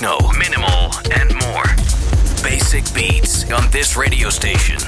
Techno, minimal, and more. Basic beats on this radio station.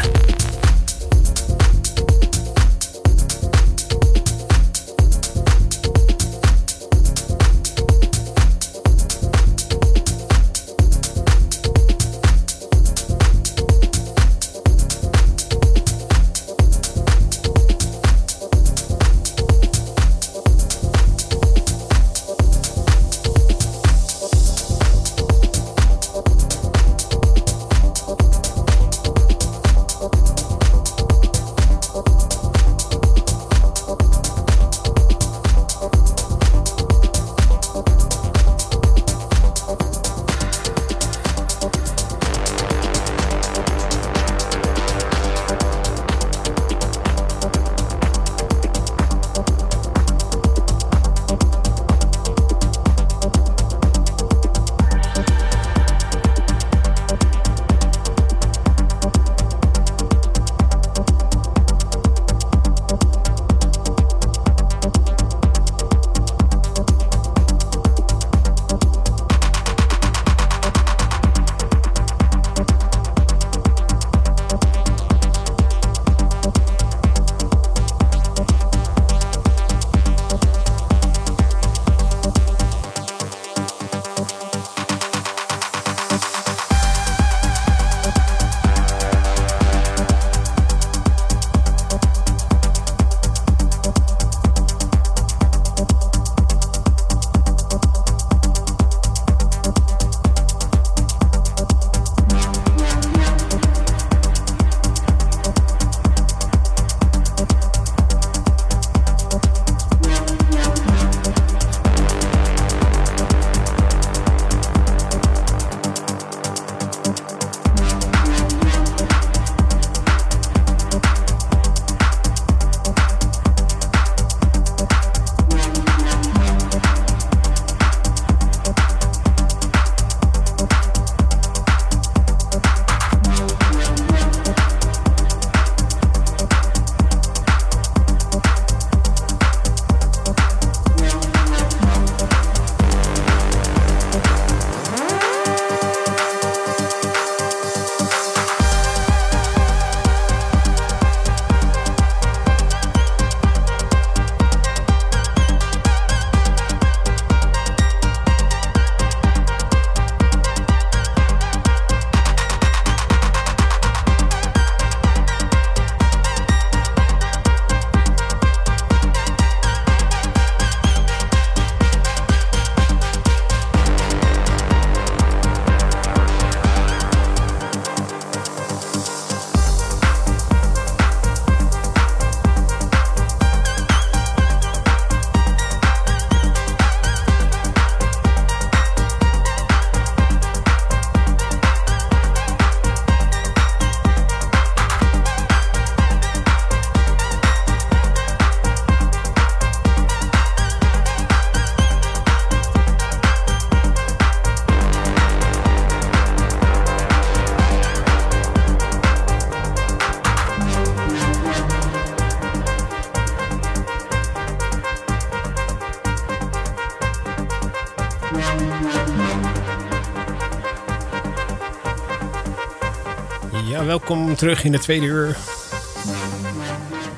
Welkom terug in de tweede uur.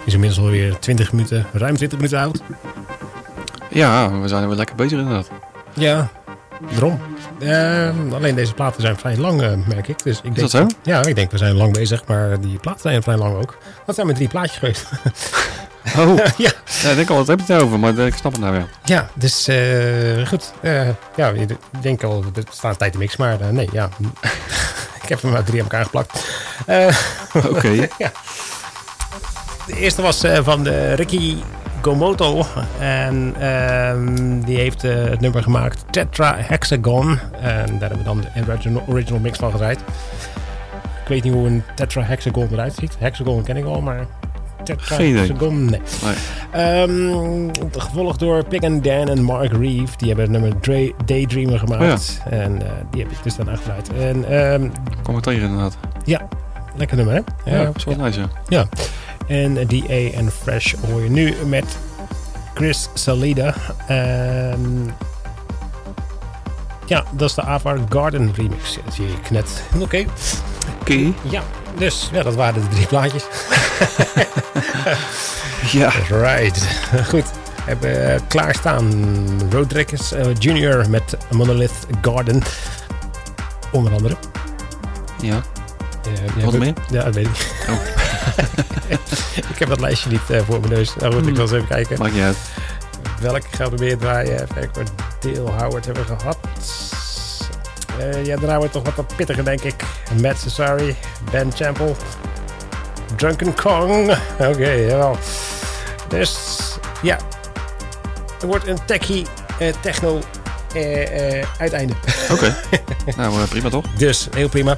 Is inmiddels alweer 20 minuten, ruim 20 minuten oud. Ja, we zijn er weer lekker bezig inderdaad. Ja, daarom. Eh, alleen deze platen zijn vrij lang, eh, merk ik. Dus ik denk, dat zo? Ja, ik denk we zijn lang bezig, maar die platen zijn vrij lang ook. Wat zijn met drie plaatjes geweest? Oh, ja, ja, ik denk al, wat heb je het over? Maar ik snap het nou weer. ja, dus eh, goed. Eh, ja, ik denk al, er staat tijd te mix, maar nee, ja. Ik heb hem maar drie aan elkaar geplakt. Eh, Oké. ja. De eerste was eh, van de Ricky Gomoto. En ehm, die heeft eh, het nummer gemaakt Tetra Hexagon. En daar hebben we dan de original, original mix van gedraaid. Ik weet niet hoe een Tetra Hexagon eruit ziet. Hexagon ken ik al, maar Nee. Ehm, gevolgd door Pig and Dan en Mark Reeve. Die hebben het nummer Dre- Daydreamer gemaakt. En eh, die heb ik dus dan uitgebreid. En ehm, Kom ik tegen inderdaad. ja, lekker nummer hè? Ja, dat is wel nice, ja. ja. En DA en Fresh hoor je nu met Chris Salida. Ehm, Ja, dat is de Ava Garden remix. Dat zie ik net. Oké. Oké. Ja, dus ja, dat waren de drie plaatjes. Ja. Right. Goed. We hebben eh, klaarstaan Road Records eh, Junior met Monolith Garden. Onder andere. Ja. Ja, Wat meer? Ja, dat weet ik. Oh. ik heb dat lijstje niet voor mijn neus. Nou moet ik wel eens even kijken. Maakt niet uit. Welke gaan we weer draaien? Even kijken. Dale Howard hebben we gehad. Eh, ja, daarna wordt toch wat wat pittiger, denk ik. Matt Cesari, Ben Champel, Drunken Kong. Oké, jawel. Dus ja, er wordt een techie eh, techno eh, uiteinde. Oké. nou, prima toch? Dus heel prima.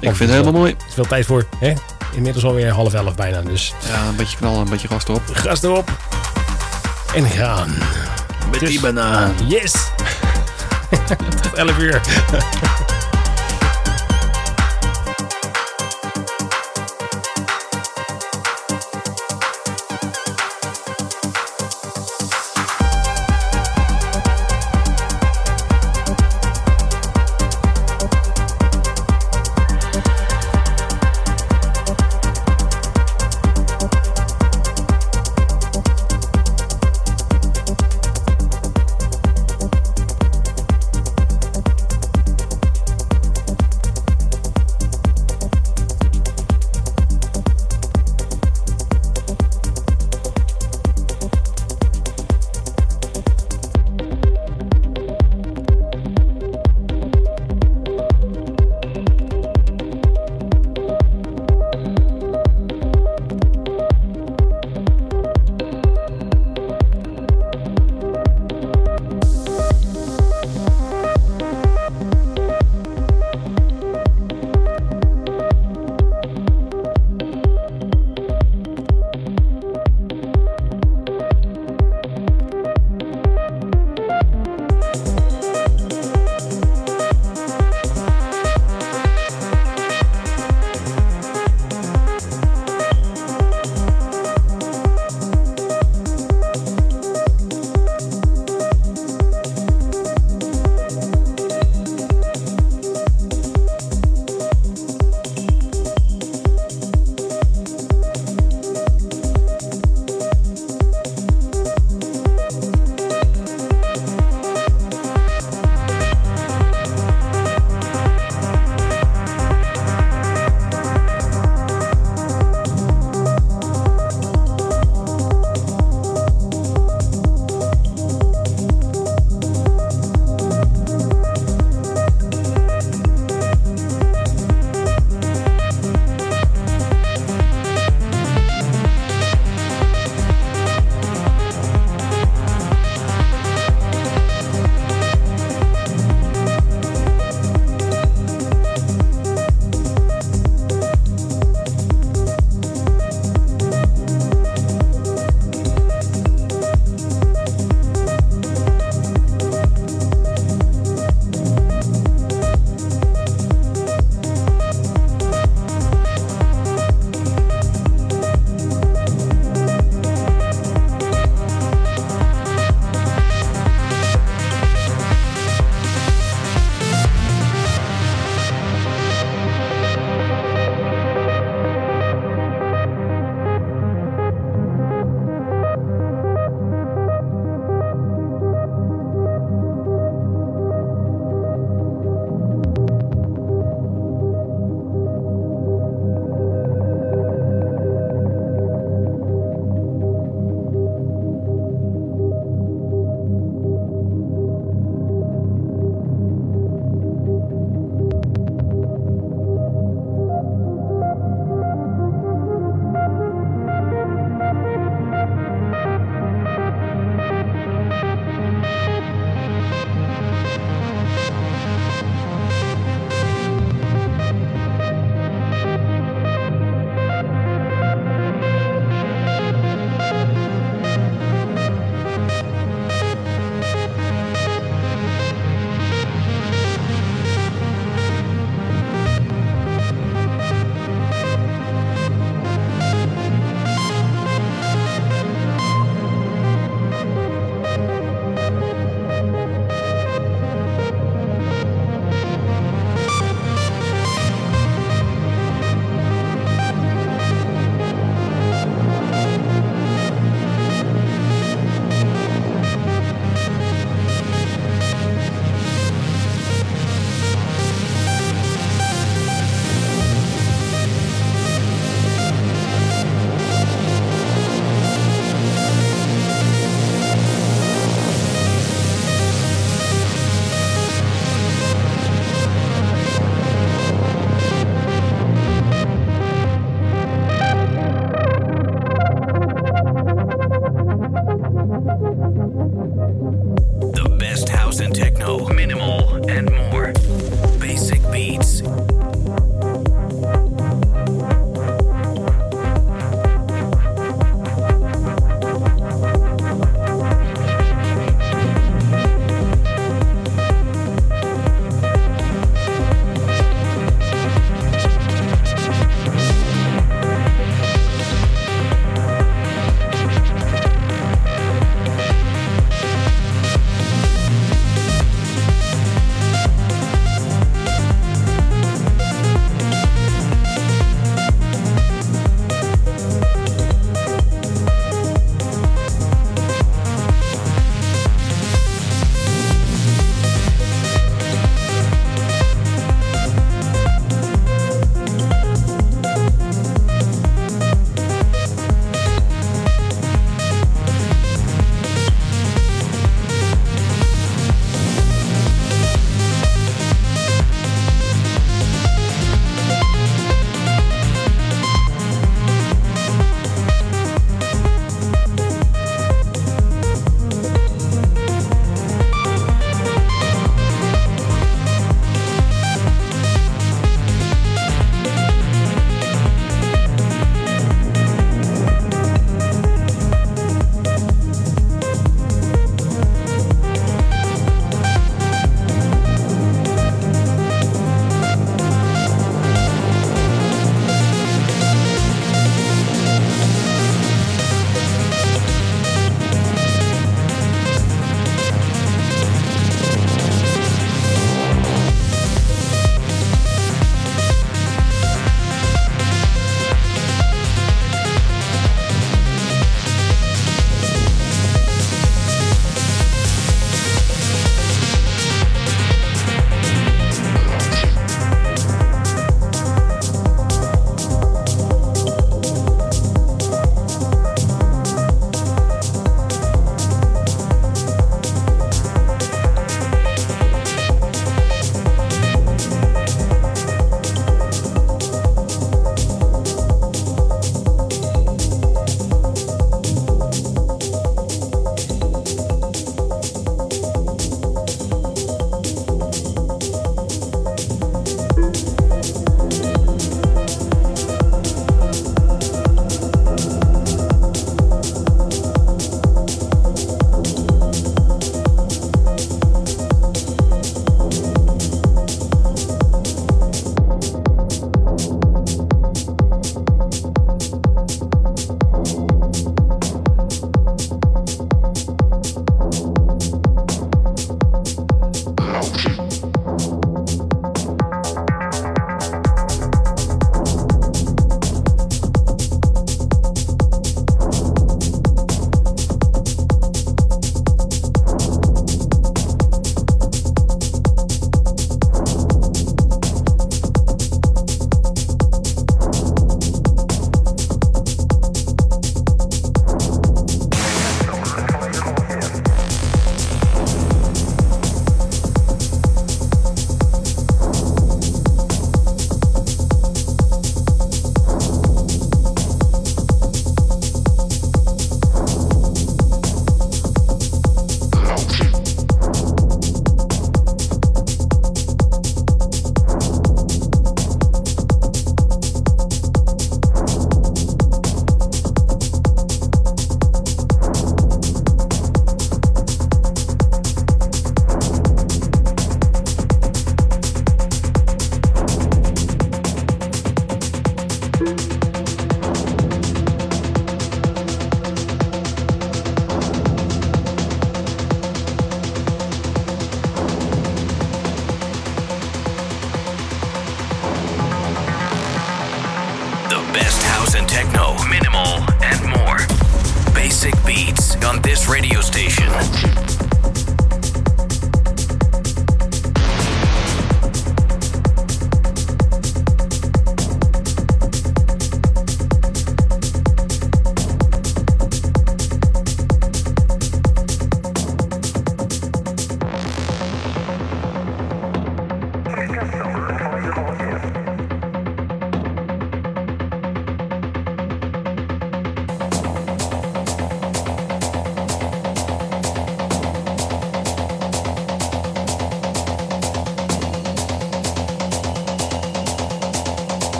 Ik vind het helemaal mooi. Er is veel tijd voor. Hè? Inmiddels alweer half elf bijna. Dus Ja, een beetje knallen, een beetje gas erop. gas erop. En gaan. Met Dus- die banaan. Yes! Tot 11 uur.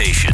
Station.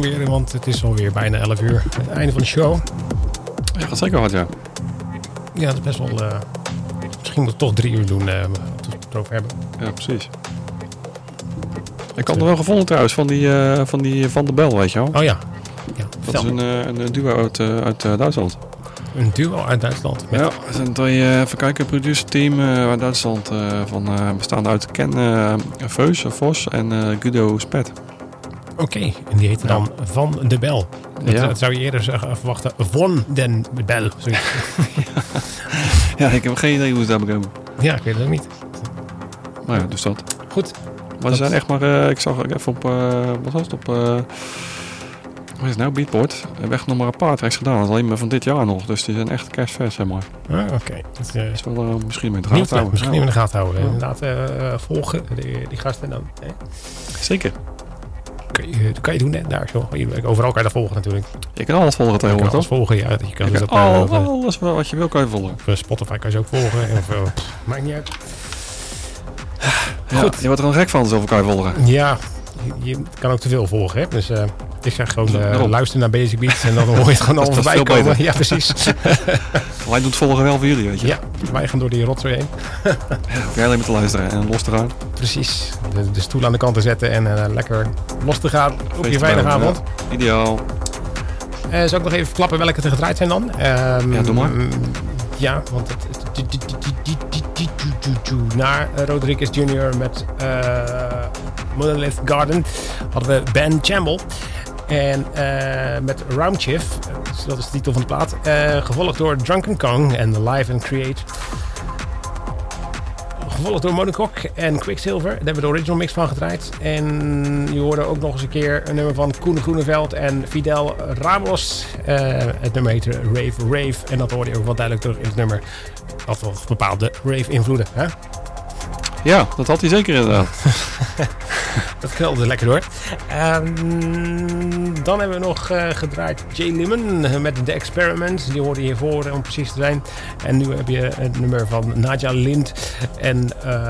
De weer, want het is alweer bijna 11 uur. Het einde van de show. Ja, gaat zeker hard, ja. Ja, dat is best wel... eh, misschien moet het toch drie uur doen, eh wat we het erover hebben. Ja, precies. Ik had er wel gevonden trouwens van die, eh, van die Van der Bel, weet je wel. Oh ja. ja Dat is een, eh, een, duo uit, eh, uit eh, Duitsland. een duo uit Duitsland. Met, Ja, het zijn twee, eh, even kijken, producerteam eh, uit Duitsland. eh, van, eh, bestaande uit Ken eh Veus, Vos en eh, Guido Spet. Oké, en die heette dan Van de Bel. Dat, Ja. dat zou je eerder zeggen, verwachten. Von den Bel. Ja, ik heb geen idee hoe ze daar komen. ja, ik weet het ook niet. Maar ja, dus dat. Goed. Maar ze zijn echt maar, eh, ik zag even op, eh, wat was het, op, eh wat is het nou, Beatport. Hebben echt nog maar een paar tracks gedaan. Dat is alleen maar van dit jaar nog. Dus die zijn echt kerstvers, zeg maar. Ah, Oké. Dat is, eh, Dat is wel eh, misschien met Nieuw, raad houden. misschien in de gaten houden. Ja. Inderdaad, eh, volgen die, die gasten dan. Hè? Zeker. Kun je, dat kan je doen hè, daar zo. Overal kan je dat volgen natuurlijk. Je kan alles volgen kan tegenwoordig, alles volgen, ja. Je kan Je dus kan eh, alles wat je wil kan je volgen. op, eh, Spotify kan je ook volgen. Of, eh, maakt niet uit. Ja, Goed. je wordt er een gek van, zoveel kan je volgen. Ja, je, je kan ook te veel volgen. Hè? Dus eh, ik zeg gewoon eh, luister naar Basic Beats en dan hoor je het gewoon allemaal voorbij komen. beter. Ja, precies. Wij doen het volgen wel voor jullie, weet je. ja, wij gaan door die rotzooi heen. Jij alleen maar te luisteren en los te gaan. Precies. De, de stoel aan de kant te zetten en eh, lekker los te gaan op je vrijdagavond. ja. Ideaal. Eh, zal ik nog even verklappen welke er gedraaid zijn dan? Ehm, Ja, doe maar. Ja, want het, het- het- het- het- naar Rodriguez Jr. met eh Monolith Garden hadden we Ben Chamble. En eh, met Roundchiff, eh, dat is de titel van de plaat, eh, gevolgd door Drunken Kong en Live and Create. Gevolgd door Monocock en Quicksilver. Daar hebben we de original mix van gedraaid. En je hoorde ook nog eens een keer een nummer van Koen Groeneveld en Fidel Ramos. Eh, het nummer heette Rave Rave. En dat hoorde je ook wel duidelijk terug in het nummer. Dat wel bepaalde rave-invloeden. Hè? Ja, dat had hij zeker inderdaad. Dat knalde lekker door. Ehm, dan hebben we nog eh, gedraaid Jay Lemon met The Experiment. Die hoorde je hiervoor om precies te zijn. En nu heb je het nummer van Nadja Lind en uh,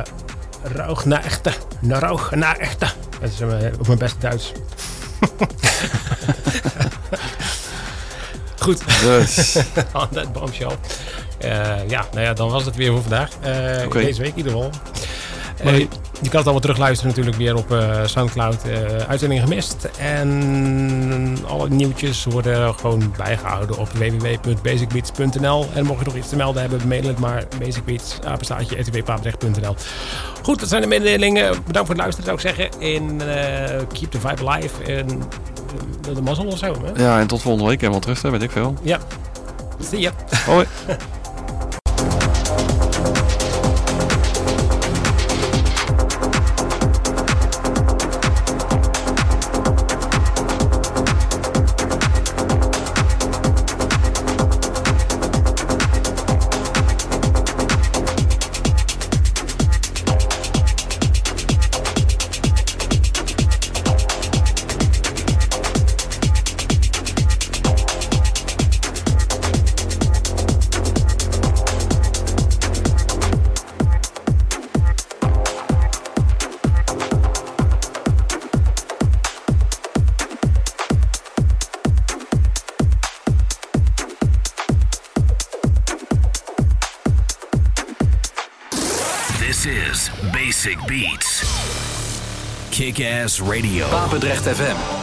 Rauch na echte. Na Rauch na echte. Dat is op mijn beste Duits. Goed. Dus. That bombshell. Uh, ja, nou ja, dan was het weer voor vandaag. Uh, okay. Deze week in ieder geval. Je kan het allemaal terugluisteren natuurlijk weer op uh, Soundcloud. Uh, uitzending gemist. En alle nieuwtjes worden gewoon bijgehouden op www.basicbeats.nl. En mocht je nog iets te melden hebben, mail het maar. Basicbeats. Goed, dat zijn de mededelingen. Bedankt voor het luisteren zou ik zeggen. En uh, keep the vibe alive. En de mazzel of zo. Hè? Ja, en tot volgende week. En wat rusten, weet ik veel. Ja. Zie je. Hoi. Basic Beats. Kick Ass Radio. Papendrecht FM.